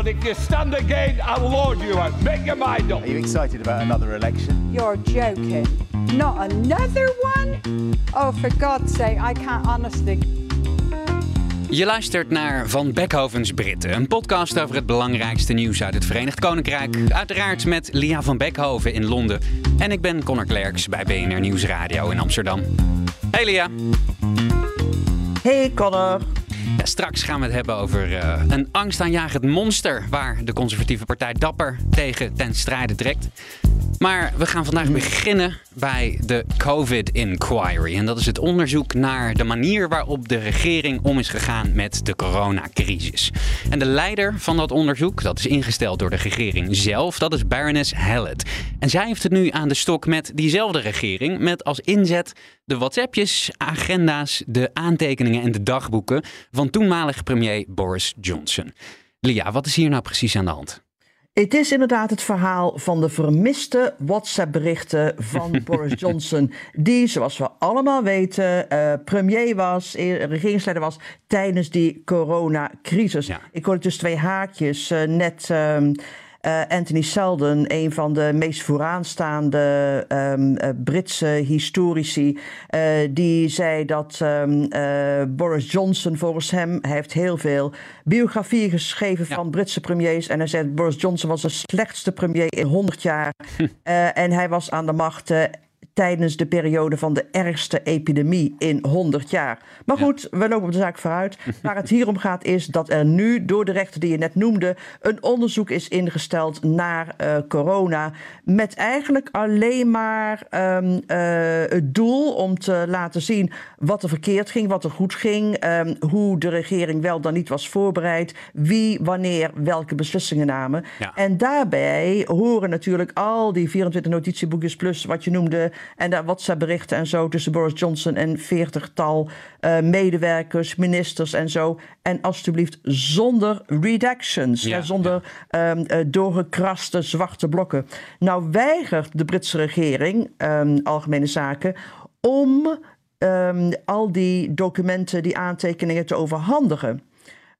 But if you stand again, I'll lord you out. Make your mind up. Are you excited about another election? You're joking. Not another one? Oh, for God's sake, I can't honestly. Je luistert naar Van Beckhovens Britten, een podcast over het belangrijkste nieuws uit het Verenigd Koninkrijk. Uiteraard met Lia van Beckhoven in Londen. En ik ben Connor Klerks bij BNR Nieuwsradio in Amsterdam. Hey Lia. Hey Connor. Straks gaan we het hebben over uh, een angstaanjagend monster waar de conservatieve partij dapper tegen ten strijde trekt. Maar we gaan vandaag beginnen bij de COVID Inquiry. En dat is het onderzoek naar de manier waarop de regering om is gegaan met de coronacrisis. En de leider van dat onderzoek, dat is ingesteld door de regering zelf, dat is Baroness Hallett. En zij heeft het nu aan de stok met diezelfde regering, met als inzet de WhatsAppjes, agenda's, de aantekeningen en de dagboeken van toenmalige premier Boris Johnson. Lia, wat is hier nou precies aan de hand? Het is inderdaad het verhaal van de vermiste WhatsApp-berichten van Boris Johnson, die, zoals we allemaal weten, uh, premier was, eh, regeringsleider was tijdens die coronacrisis. Ja. Ik hoorde dus twee haakjes uh, net. Uh, uh, Anthony Selden, een van de meest vooraanstaande um, uh, Britse historici, uh, die zei dat um, Boris Johnson, volgens hem, hij heeft heel veel biografieën geschreven ja. van Britse premiers. En hij zei Boris Johnson was de slechtste premier in 100 jaar. Hm. en hij was aan de macht tijdens de periode van de ergste epidemie in 100 jaar. Maar goed, ja. we lopen op de zaak vooruit. Waar het hier om gaat is dat er nu door de rechter die je net noemde... een onderzoek is ingesteld naar uh, corona... met eigenlijk alleen maar um, uh, het doel om te laten zien wat er verkeerd ging... wat er goed ging, um, hoe de regering wel dan niet was voorbereid... wie wanneer welke beslissingen namen. Ja. En daarbij horen natuurlijk al die 24 notitieboekjes plus wat je noemde... En daar WhatsApp-berichten en zo tussen Boris Johnson en veertigtal uh, medewerkers, ministers en zo. En alstublieft zonder redactions, ja, zonder ja. um, uh, doorgekraste zwarte blokken. Nou weigert de Britse regering, um, Algemene Zaken, om um, al die documenten, die aantekeningen te overhandigen.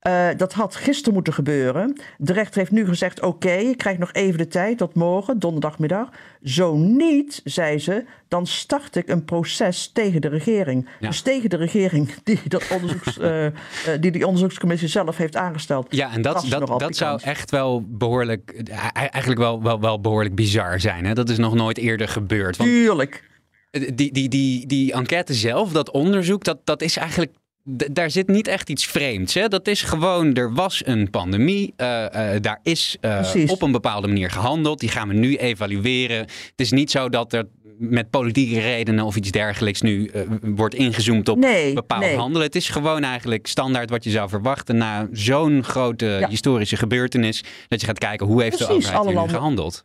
Uh, dat had gisteren moeten gebeuren. De rechter heeft nu gezegd: oké, okay, je krijgt nog even de tijd tot morgen, donderdagmiddag. Zo niet, zei ze, dan start ik een proces tegen de regering. Ja. Dus tegen de regering die, dat onderzoeks, uh, uh, die die onderzoekscommissie zelf heeft aangesteld. Ja, en dat, dat, dat zou echt wel behoorlijk, eigenlijk wel, wel, wel behoorlijk bizar zijn. Hè? Dat is nog nooit eerder gebeurd. Want Tuurlijk. Die, die, die, die enquête zelf, dat onderzoek, dat, dat is eigenlijk daar zit niet echt iets vreemds. Hè? Dat is gewoon, er was een pandemie. Uh, uh, daar is uh, op een bepaalde manier gehandeld. Die gaan we nu evalueren. Het is niet zo dat er met politieke redenen of iets dergelijks nu wordt ingezoomd op nee, bepaald nee. handelen. Het is gewoon eigenlijk standaard wat je zou verwachten na zo'n grote ja. historische gebeurtenis. Dat je gaat kijken hoe heeft Precies, de overheid nu gehandeld.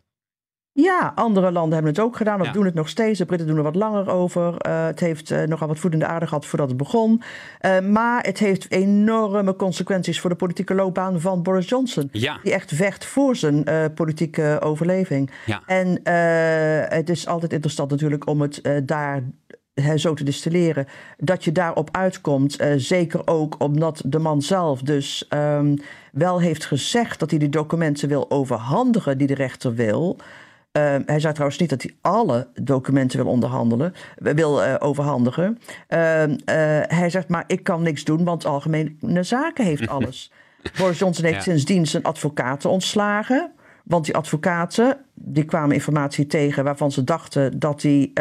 Ja, andere landen hebben het ook gedaan of ja. doen het nog steeds. De Britten doen er wat langer over. Uh, het heeft uh, nogal wat voet in de aarde gehad voordat het begon. Uh, maar het heeft enorme consequenties voor de politieke loopbaan van Boris Johnson. Ja. Die echt vecht voor zijn politieke overleving. Ja. En het is altijd interessant natuurlijk om het daar He, zo te distilleren, dat je daarop uitkomt. Uh, zeker ook omdat de man zelf dus um, wel heeft gezegd dat hij die documenten wil overhandigen die de rechter wil. Uh, hij zei trouwens niet dat hij alle documenten wil onderhandelen, wil uh, overhandigen. Uh, hij zegt maar ik kan niks doen, want Algemene Zaken heeft alles. Boris Johnson heeft ja. sindsdien zijn advocaten ontslagen. Want die advocaten die kwamen informatie tegen waarvan ze dachten dat die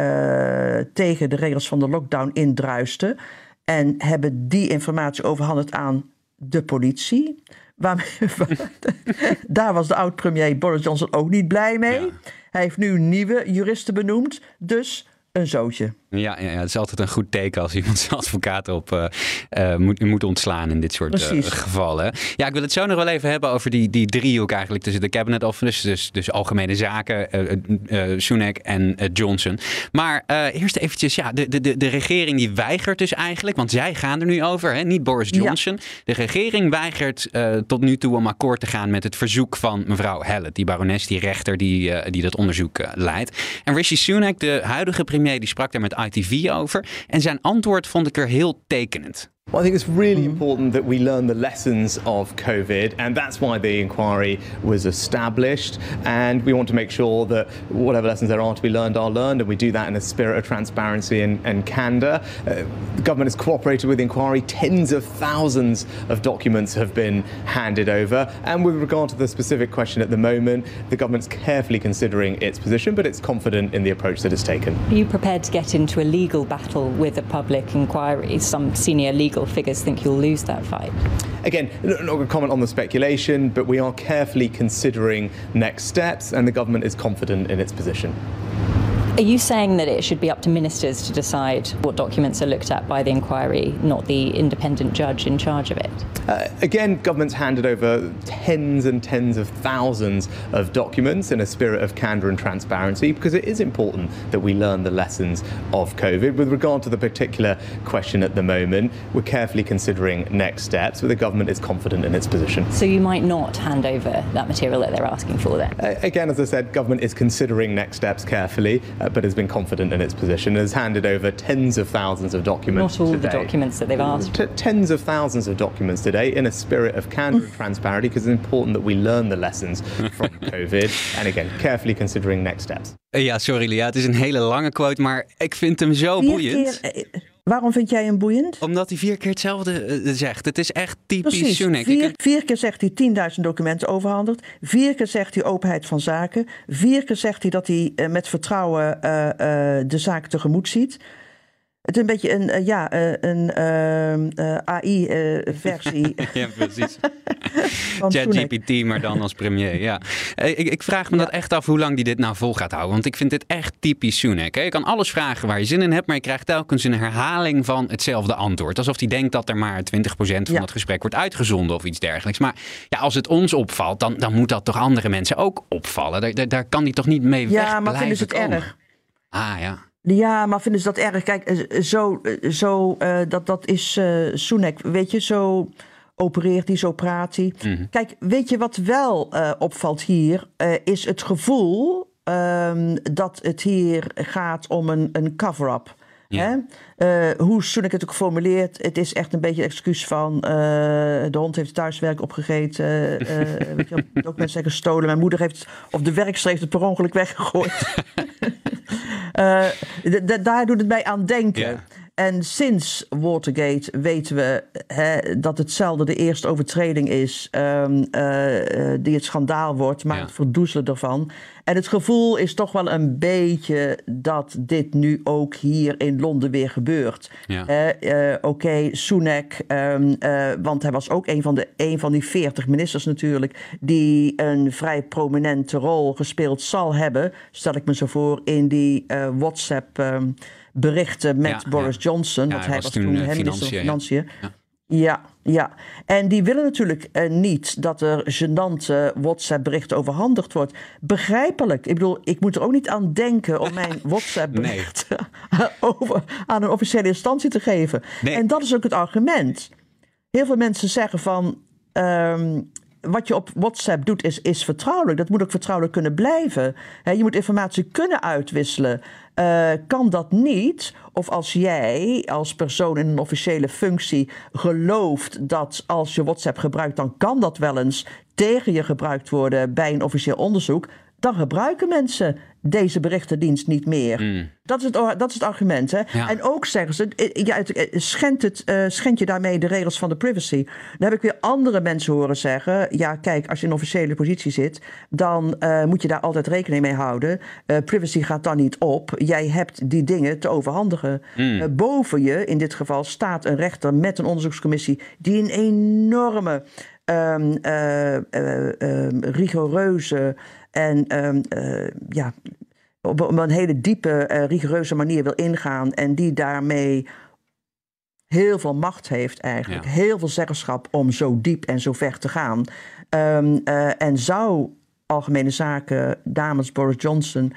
tegen de regels van de lockdown indruisten. En hebben die informatie overhandigd aan de politie. Daar was de oud-premier Boris Johnson ook niet blij mee. Ja. Hij heeft nu nieuwe juristen benoemd, dus een zootje. Ja, ja, het is altijd een goed teken als iemand zijn advocaat op uh, uh, moet, moet ontslaan in dit soort uh, gevallen. Ja, ik wil het zo nog wel even hebben over die, die driehoek eigenlijk tussen de cabinet office, dus, dus algemene zaken, Sunak en Johnson. Maar eerst eventjes, ja, de, de, de regering die weigert dus eigenlijk, want zij gaan er nu over, hè, niet Boris Johnson. Ja. De regering weigert tot nu toe om akkoord te gaan met het verzoek van mevrouw Hallett, die barones, die rechter die, die dat onderzoek leidt. En Rishi Sunak, de huidige premier, die sprak daar met ITV over. En zijn antwoord vond ik er heel tekenend. Well, I think it's really important that we learn the lessons of COVID, and that's why the inquiry was established. And we want to make sure that whatever lessons there are to be learned are learned, and we do that in a spirit of transparency and, and candour. Uh, the government has cooperated with the inquiry. Tens of thousands of documents have been handed over. And with regard to the specific question at the moment, the government's carefully considering its position, but it's confident in the approach that it's taken. Are you prepared to get into a legal battle with a public inquiry? Some senior legal figures think you'll lose that fight? Again, not going to comment on the speculation, but we are carefully considering next steps, and the government is confident in its position. Are you saying that it should be up to ministers to decide what documents are looked at by the inquiry, not the independent judge in charge of it? Uh, again, government's handed over tens and tens of thousands of documents in a spirit of candour and transparency because it is important that we learn the lessons of COVID. With regard to the particular question at the moment, we're carefully considering next steps, but the government is confident in its position. So you might not hand over that material that they're asking for then? Uh, again, as I said, government is considering next steps carefully. Uh, Uh, but has been confident in its position, has handed over tens of thousands of documents. Not all today. the documents that they've asked. T- tens of thousands of documents today in a spirit of candor and transparency, because it's important that we learn the lessons from COVID. And again, carefully considering next steps. Uh, ja, sorry Lia, het is een hele lange quote, maar ik vind hem zo Vier boeiend. Eh, waarom vind jij hem boeiend? Omdat hij vier keer hetzelfde eh, zegt. Het is echt typisch Precies. Vier, vier keer zegt hij 10.000 documenten overhandigd. Vier keer zegt hij openheid van zaken. Vier keer zegt hij dat hij eh, met vertrouwen eh, de zaak tegemoet ziet. Het is een beetje een, eh, ja, eh, een eh, AI-versie ja, precies. ChatGPT, maar dan als premier. Ja. Ik, ik vraag me dat echt af hoe lang die dit nou vol gaat houden. Want ik vind dit echt typisch Sunak. hè. Je kan alles vragen waar je zin in hebt, maar je krijgt telkens een herhaling van hetzelfde antwoord. Alsof hij denkt dat er maar 20% van Ja. het gesprek wordt uitgezonden of iets dergelijks. Maar ja, als het ons opvalt, dan, dan moet dat toch andere mensen ook opvallen. Daar, daar, daar kan hij toch niet mee weg Ja, maar vinden ze het komen? erg? Ah ja. Ja, maar vinden ze dat erg? Kijk, eh, zo, eh, zo eh, dat, dat is eh Sunak. Weet je, zo opereert hij, zo praat hij. Mhm. Kijk, weet je wat wel opvalt hier? Is het gevoel ehm, dat het hier gaat om een, een cover-up. Ja. Hoe Sunak het ook formuleert, het is echt een beetje een excuus van... de hond heeft het thuiswerk opgegeten, weet je, wel, documenten zijn gestolen... mijn moeder heeft, of de werkster heeft het per ongeluk weggegooid. Eh, daar doet het mij aan denken. Ja. En sinds Watergate weten we hè, dat hetzelfde de eerste overtreding is ehm, eh, eh, die het schandaal wordt, maar Ja. het verdoezelen ervan. En het gevoel is toch wel een beetje dat dit nu ook hier in Londen weer gebeurt. Ja. Eh, Oké, Sunak, ehm, eh, want hij was ook een van, de, een van die veertig ministers natuurlijk... die een vrij prominente rol gespeeld zal hebben... stel ik me zo voor, in die eh, WhatsApp-berichten met Ja, Boris ja. Johnson. Want hij was toen, toen minister van Financiën, ja. Ja. En die willen natuurlijk eh, niet dat er gênante WhatsApp-berichten overhandigd wordt. Begrijpelijk. Ik bedoel, ik moet er ook niet aan denken om mijn WhatsApp-bericht over aan een officiële instantie te geven. Nee. En dat is ook het argument. Heel veel mensen zeggen van. ehm, wat je op WhatsApp doet is, is vertrouwelijk. Dat moet ook vertrouwelijk kunnen blijven. Je moet informatie kunnen uitwisselen. Eh, kan dat niet? Of als jij als persoon in een officiële functie gelooft dat als je WhatsApp gebruikt, dan kan dat wel eens tegen je gebruikt worden bij een officieel onderzoek. Dan gebruiken mensen deze berichtendienst niet meer. Dat, is het, dat is het argument. Hè? Ja. En ook zeggen ze, eh, ja, het, eh, schendt, het, eh, schendt je daarmee de regels van de privacy. Dan heb ik weer andere mensen horen zeggen... ja, kijk, als je in een officiële positie zit... dan moet je daar altijd rekening mee houden. Privacy gaat dan niet op. Jij hebt die dingen te overhandigen. Eh, boven je, in dit geval, staat een rechter met een onderzoekscommissie... die een enorme... ehm, eh, eh, ehm, rigoureuze en ehm, eh, ja, op, op een hele diepe, eh, rigoureuze manier wil ingaan en die daarmee heel veel macht heeft eigenlijk, Ja. heel veel zeggenschap om zo diep en zo ver te gaan. Ehm, eh, en zou Algemene Zaken namens Boris Johnson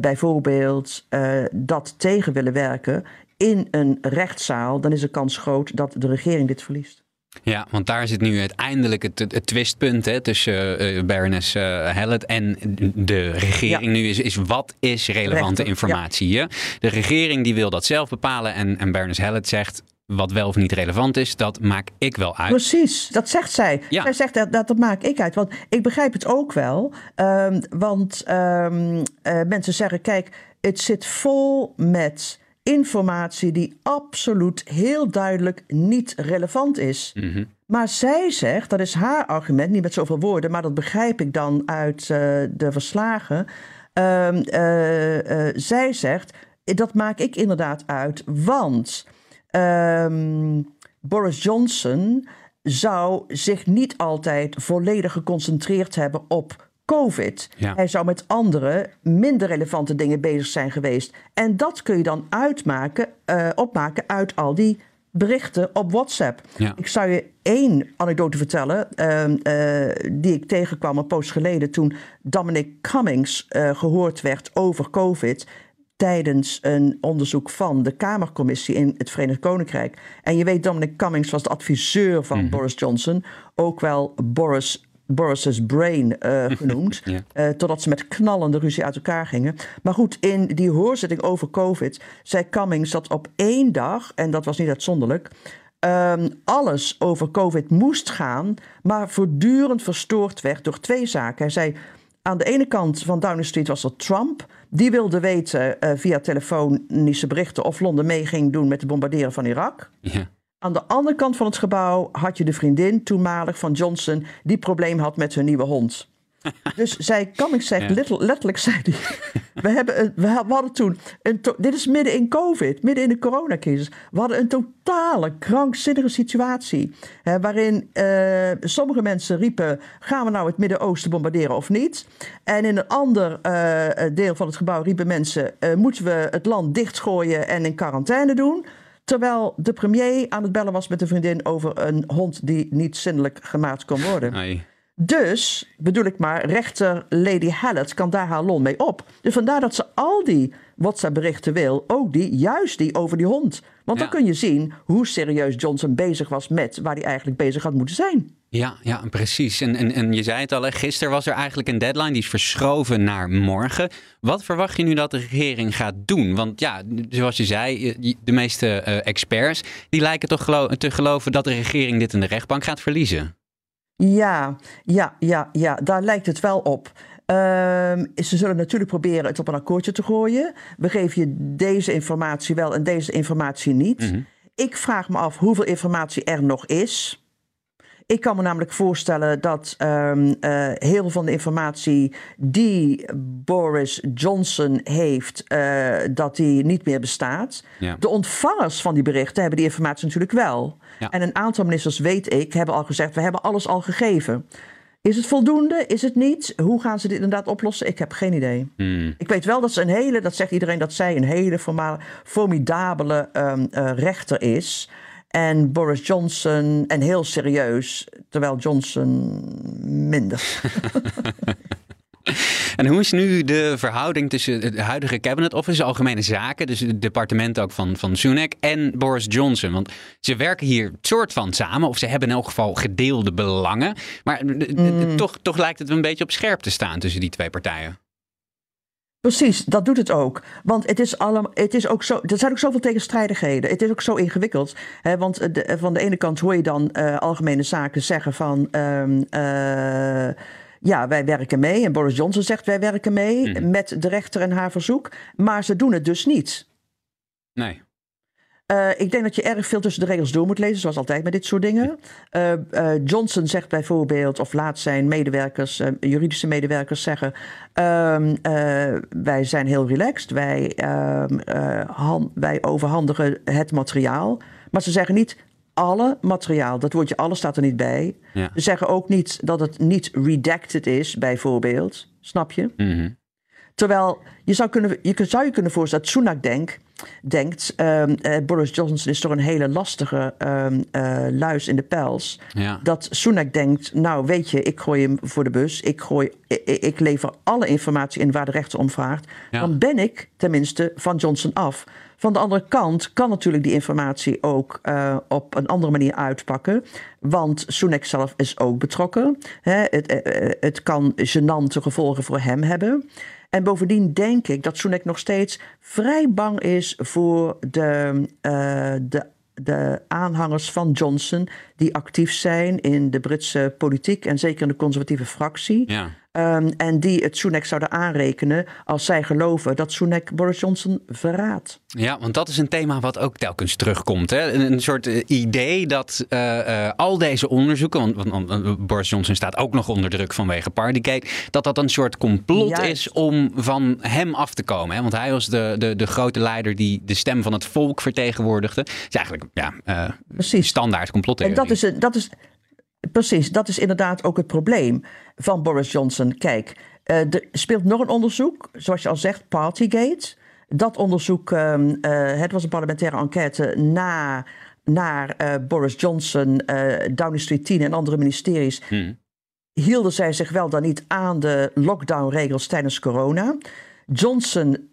bijvoorbeeld dat tegen willen werken in een rechtszaal, dan is de kans groot dat de regering dit verliest. Ja, want daar zit nu uiteindelijk het, het, het twistpunt hè, tussen eh Baroness eh, Hallett en de regering. Ja. Nu is, is wat is relevante informatie? hè? De regering die wil dat zelf bepalen en, en Baroness Hallett zegt wat wel of niet relevant is, dat maak ik wel uit. Precies, dat zegt zij. Ja. Zij zegt dat, dat, dat maak ik uit. Want ik begrijp het ook wel. ehm, want ehm, eh, mensen zeggen: kijk, het zit vol met informatie die absoluut heel duidelijk niet relevant is. Mhm. Maar zij zegt, dat is haar argument, niet met zoveel woorden, maar dat begrijp ik dan uit eh, de verslagen. Ehm, eh, eh, zij zegt, dat maak ik inderdaad uit, want ehm, Boris Johnson zou zich niet altijd volledig geconcentreerd hebben op COVID. Ja. Hij zou met andere, minder relevante dingen bezig zijn geweest. En dat kun je dan uitmaken, eh, opmaken uit al die berichten op WhatsApp. Ja. Ik zou je één anekdote vertellen, ehm, eh, die ik tegenkwam een poos geleden toen Dominic Cummings eh, gehoord werd over COVID tijdens een onderzoek van de Kamercommissie in het Verenigd Koninkrijk. En je weet, Dominic Cummings was de adviseur van Boris Johnson, ook wel Boris. Boris's brain eh, genoemd. Ja. eh, totdat ze met knallende ruzie uit elkaar gingen. Maar goed, in die hoorzitting over COVID zei Cummings dat op één dag, en dat was niet uitzonderlijk, ehm, alles over COVID moest gaan, maar voortdurend verstoord werd door twee zaken. Hij zei. Aan de ene kant van Downing Street was er Trump. Die wilde weten eh, via telefonische berichten of Londen mee ging doen met het bombarderen van Irak. Ja. Aan de andere kant van het gebouw had je de vriendin toenmalig van Johnson die probleem had met hun nieuwe hond. Dus zij, Cummings zegt, Ja. letterlijk, zei hij, we, hebben we hadden toen, een dit is midden in COVID, midden in de coronacrisis, we hadden een totale krankzinnige situatie. Hè, waarin eh, sommige mensen riepen, gaan we nou het Midden-Oosten bombarderen of niet? En in een ander eh, deel van het gebouw riepen mensen, eh, moeten we het land dichtgooien en in quarantaine doen? Terwijl de premier aan het bellen was met een vriendin over een hond die niet zinnelijk gemaakt kon worden. Ai. Dus, bedoel ik maar, rechter Lady Hallett kan daar haar lol mee op. Dus vandaar dat ze al die WhatsApp-berichten wil, ook die, juist die over die hond. Want dan kun je zien hoe serieus Johnson bezig was met waar hij eigenlijk bezig had moeten zijn. Ja, ja, precies. En, en, en je zei het al, hè, gisteren was er eigenlijk een deadline die is verschoven naar morgen. Wat verwacht je nu dat de regering gaat doen? Want ja, zoals je zei, de meeste eh, experts die lijken toch gelo- te geloven dat de regering dit in de rechtbank gaat verliezen. Ja, ja, ja, ja, daar lijkt het wel op. Ehm, ze zullen natuurlijk proberen het op een akkoordje te gooien. We geven je deze informatie wel en deze informatie niet. Ik vraag me af hoeveel informatie er nog is. Ik kan me namelijk voorstellen dat ehm, eh, heel veel van de informatie die Boris Johnson heeft, eh, dat die niet meer bestaat. Ja. De ontvangers van die berichten hebben die informatie natuurlijk wel. Ja. En een aantal ministers, weet ik, hebben al gezegd: we hebben alles al gegeven. Is het voldoende? Is het niet? Hoe gaan ze dit inderdaad oplossen? Ik heb geen idee. Hmm. Ik weet wel dat ze een hele, dat zegt iedereen, dat zij een hele formidabele eh, rechter is. En Boris Johnson, en heel serieus, terwijl Johnson minder. En hoe is nu de verhouding tussen het huidige cabinet office, algemene zaken, dus het departement ook van, van Sunak en Boris Johnson? Want ze werken hier soort van samen, of ze hebben in elk geval gedeelde belangen. Maar eh, eh, toch, toch lijkt het een beetje op scherp te staan tussen die twee partijen. Precies, dat doet het ook. Want het is, allemaal, het is ook zo, er zijn ook zoveel tegenstrijdigheden. Het is ook zo ingewikkeld. Hè, want de, van de ene kant hoor je dan eh, algemene zaken zeggen van... ehm, eh, ja, wij werken mee. En Boris Johnson zegt wij werken mee met de rechter en haar verzoek. Maar ze doen het dus niet. Nee. Eh, ik denk dat je erg veel tussen de regels door moet lezen, zoals altijd met dit soort dingen. Eh, eh, Johnson zegt bijvoorbeeld, of laat zijn medewerkers, juridische medewerkers zeggen: ehm, eh, Wij zijn heel relaxed, wij, ehm, eh, wij overhandigen het materiaal. Maar ze zeggen niet alle materiaal, dat woordje alle staat er niet bij. Ja. Ze zeggen ook niet dat het niet redacted is, bijvoorbeeld. Snap je? Mhm. Terwijl je zou, kunnen, je zou je kunnen voorstellen dat Sunak denk, denkt... ehm, eh, Boris Johnson is toch een hele lastige eh, luis in de pels. Ja. Dat Sunak denkt, nou weet je, ik gooi hem voor de bus. Ik, gooi, ik, ik lever alle informatie in waar de rechter om vraagt. Ja. Dan ben ik tenminste van Johnson af. Van de andere kant kan natuurlijk die informatie ook eh, op een andere manier uitpakken. Want Sunak zelf is ook betrokken. Hè, het, eh, eh, het kan gênante gevolgen voor hem hebben. En bovendien denk ik dat Sunak nog steeds vrij bang is voor de, de, de aanhangers van Johnson... die actief zijn in de Britse politiek en zeker in de conservatieve fractie. Ja. Ehm, en die het Sunak zouden aanrekenen als zij geloven dat Sunak Boris Johnson verraadt. Ja, want dat is een thema wat ook telkens terugkomt. Hè? Een, een soort eh, idee dat eh, eh, al deze onderzoeken, want, want, Boris Johnson staat ook nog onder druk vanwege Partygate, dat dat een soort complot Juist. is om van hem af te komen. Hè? Want hij was de, de, de grote leider die de stem van het volk vertegenwoordigde. Het is eigenlijk ja, eh, Precies. standaard complottheorie. En dat is, een- dat is precies, dat is inderdaad ook het probleem van Boris Johnson. Kijk, eh, er speelt nog een onderzoek, zoals je al zegt, Partygate. Dat onderzoek, ehm, eh, het was een parlementaire enquête na, naar eh, Boris Johnson, Downing Street 10 en andere ministeries. Hielden zij zich wel dan niet aan de lockdownregels tijdens corona? Johnson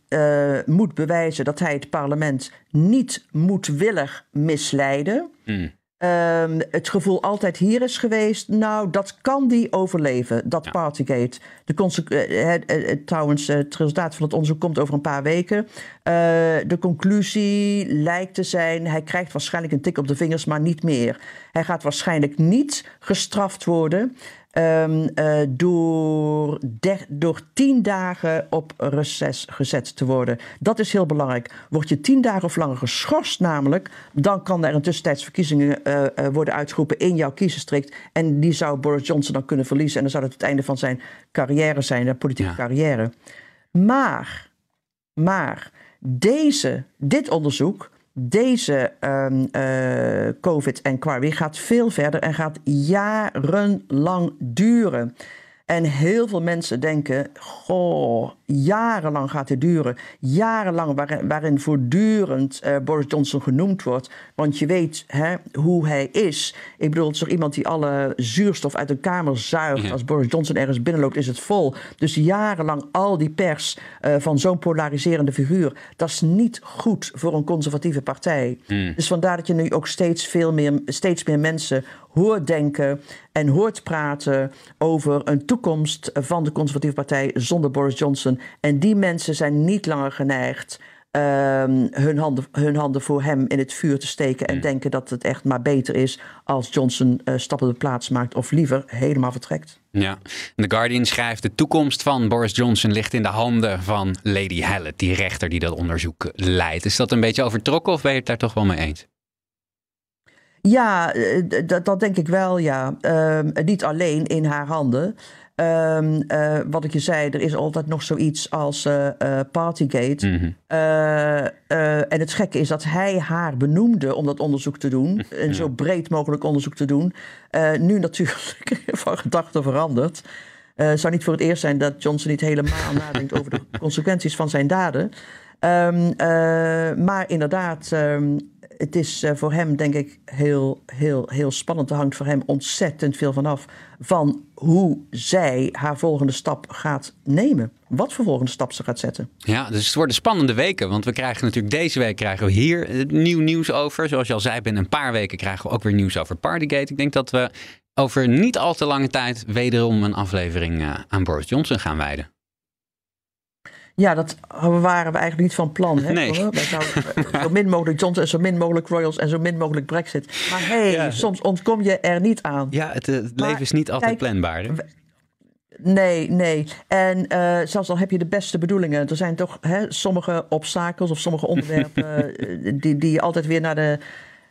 moet bewijzen dat hij het parlement niet moedwillig misleiden. Ehm, het gevoel altijd hier is geweest, nou, dat kan die overleven, dat Partygate. De eh, het- het- trouwens, eh, het resultaat van het onderzoek komt over een paar weken. Eh, de conclusie lijkt te zijn, hij krijgt waarschijnlijk een tik op de vingers, maar niet meer. Hij gaat waarschijnlijk niet gestraft worden ehm, eh, door, der- door tien dagen op reces gezet te worden. Dat is heel belangrijk. Word je tien dagen of langer geschorst namelijk, dan kan er een tussentijds verkiezingen eh, eh, worden uitgeroepen in jouw kiesdistrict. En die zou Boris Johnson dan kunnen verliezen. En dan zou dat het einde van zijn carrière zijn, de politieke Ja. carrière. Maar, maar deze, dit onderzoek, deze ehm, eh, COVID-enquiry gaat veel verder en gaat jarenlang duren. En heel veel mensen denken, goh, jarenlang gaat dit duren. Jarenlang waarin, waarin voortdurend eh, Boris Johnson genoemd wordt. Want je weet hè, hoe hij is. Ik bedoel, het is toch iemand die alle zuurstof uit een kamer zuigt. Ja. Als Boris Johnson ergens binnenloopt, is het vol. Dus jarenlang al die pers eh, van zo'n polariserende figuur. Dat is niet goed voor een conservatieve partij. Dus vandaar dat je nu ook steeds, veel meer, steeds meer mensen hoort denken en hoort praten over een toekomst van de conservatieve partij zonder Boris Johnson. En die mensen zijn niet langer geneigd ehm, hun, handen, hun handen voor hem in het vuur te steken en denken dat het echt maar beter is als Johnson eh, stappen de plaats maakt of liever helemaal vertrekt. Ja, The Guardian schrijft: de toekomst van Boris Johnson ligt in de handen van Lady Hallett, die rechter die dat onderzoek leidt. Is dat een beetje overtrokken of ben je het daar toch wel mee eens? Ja, eh, dat, dat denk ik wel, ja. Ehm, niet alleen in haar handen. Ehm, eh, wat ik je zei, er is altijd nog zoiets als eh, Partygate. Eh, en het gekke is dat hij haar benoemde om dat onderzoek te doen. Een zo breed mogelijk onderzoek te doen. Nu natuurlijk van gedachten veranderd. Het zou niet voor het eerst zijn dat Johnson niet helemaal nadenkt over de consequenties van zijn daden. Ehm, eh, maar inderdaad, het is eh, voor hem denk ik heel, heel, heel spannend. Er hangt voor hem ontzettend veel vanaf van hoe zij haar volgende stap gaat nemen. Wat voor volgende stap ze gaat zetten. Ja, dus het worden spannende weken. Want we krijgen natuurlijk deze week krijgen we hier eh, nieuw nieuws over. Zoals je al zei, binnen een paar weken krijgen we ook weer nieuws over Partygate. Ik denk dat we over niet al te lange tijd wederom een aflevering eh, aan Boris Johnson gaan wijden. Ja, dat waren we eigenlijk niet van plan. Hè? Nee. Wij zouden eh, zo min mogelijk Johnson en zo min mogelijk Royals en zo min mogelijk Brexit. Maar hey, Ja. soms ontkom je er niet aan. Ja, het, eh, het Maar leven is niet altijd kijk, planbaar. hè? Nee, nee. En eh, zelfs al heb je de beste bedoelingen, er zijn toch hè, sommige obstakels of sommige onderwerpen die, die je altijd weer naar de.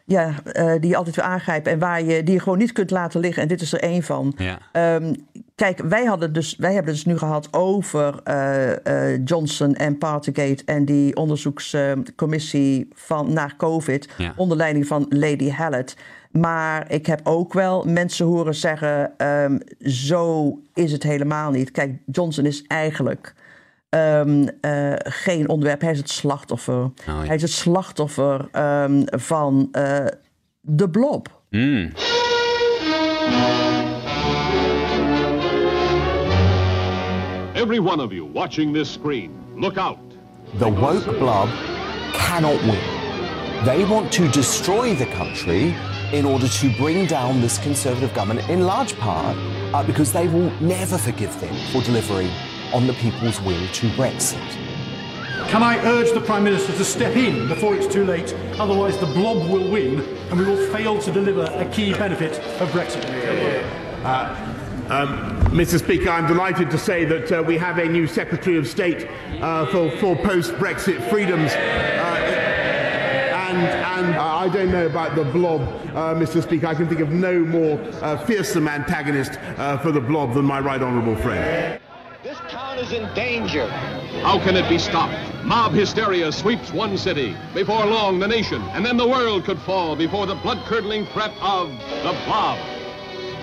Ja, die je altijd weer aangrijpen en waar je, die je gewoon niet kunt laten liggen. En dit is er één van. Ja. Ehm, kijk, wij, hadden dus, wij hebben het dus nu gehad over eh, eh, Johnson en Partygate en die onderzoekscommissie van naar COVID Ja. onder leiding van Lady Hallett. Maar ik heb ook wel mensen horen zeggen: ehm, zo is het helemaal niet. Kijk, Johnson is eigenlijk ehm, eh, geen onderwerp. Hij is het slachtoffer. Oh, ja. Hij is het slachtoffer ehm, van de blob. Mm. Every one of you watching this screen, look out. The woke blob cannot win. They want to destroy the country in order to bring down this Conservative government, in large part uh, because they will never forgive them for delivering on the people's will to Brexit. Can I urge the Prime Minister to step in before it's too late? Otherwise, the blob will win and we will fail to deliver a key benefit of Brexit. Um, Mr. Speaker, I'm delighted to say that uh, we have a new Secretary of State uh, for, for post-Brexit freedoms. Uh, and and uh, I don't know about the blob, uh, Mr. Speaker. I can think of no more uh, fearsome antagonist uh, for the blob than my right honourable friend. This town is in danger. How can it be stopped? Mob hysteria sweeps one city. Before long, the nation, and then the world could fall before the blood-curdling threat of the blob.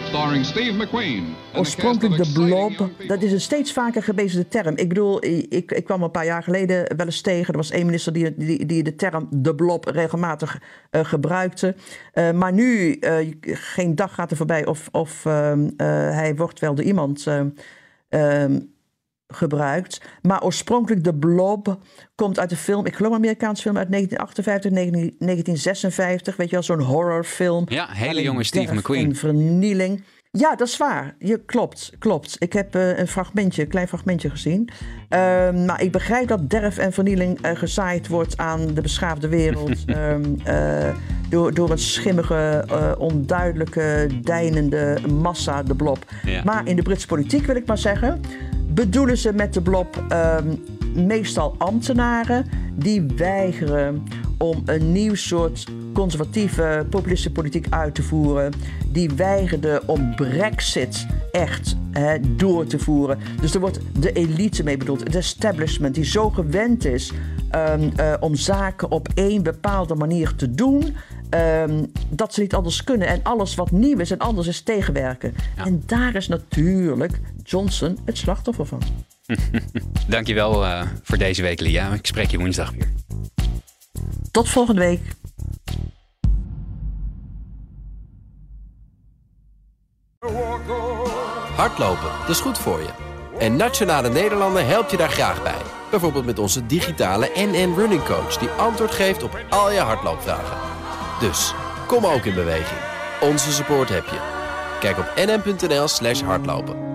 Starring Steve McQueen. Oorspronkelijk de blob, dat is een steeds vaker gebezigde term. Ik bedoel, ik, ik kwam een paar jaar geleden wel eens tegen. Er was één minister die, die, die de term de blob regelmatig uh, gebruikte. Uh, maar nu, uh, geen dag gaat er voorbij of, of ehm, hij wordt wel door iemand ehm, gebruikt. Maar oorspronkelijk de blob komt uit de film, ik geloof een Amerikaanse film uit 1958, 1956. Weet je wel, zo'n horrorfilm. Ja, hele jonge Steve McQueen. En vernieling. Ja, dat is waar. Je, klopt, klopt. Ik heb uh, een fragmentje, een klein fragmentje gezien. Uh, maar ik begrijp dat derf en vernieling uh, gezaaid wordt aan de beschaafde wereld. um, door, door een schimmige, onduidelijke, deinende massa, de blob. Ja. Maar in de Britse politiek wil ik maar zeggen... bedoelen ze met de blob um, meestal ambtenaren... die weigeren om een nieuw soort conservatieve populistische politiek uit te voeren. Die weigerde om Brexit echt hè, door te voeren. Dus er wordt de elite mee bedoeld, het establishment, die zo gewend is um, uh, om zaken op één bepaalde manier te doen. Um, dat ze niet anders kunnen. En alles wat nieuw is en anders is tegenwerken. Ja. En daar is natuurlijk Johnson het slachtoffer van. Dankjewel uh, voor deze week, Lia. Ik spreek je woensdag weer. Tot volgende week. Hardlopen, dat is goed voor je. En Nationale Nederlanden helpt je daar graag bij. Bijvoorbeeld met onze digitale NN Running Coach... die antwoord geeft op al je hardloopvragen. Dus, kom ook in beweging. Onze support heb je. Kijk op nn.nl slash hardlopen.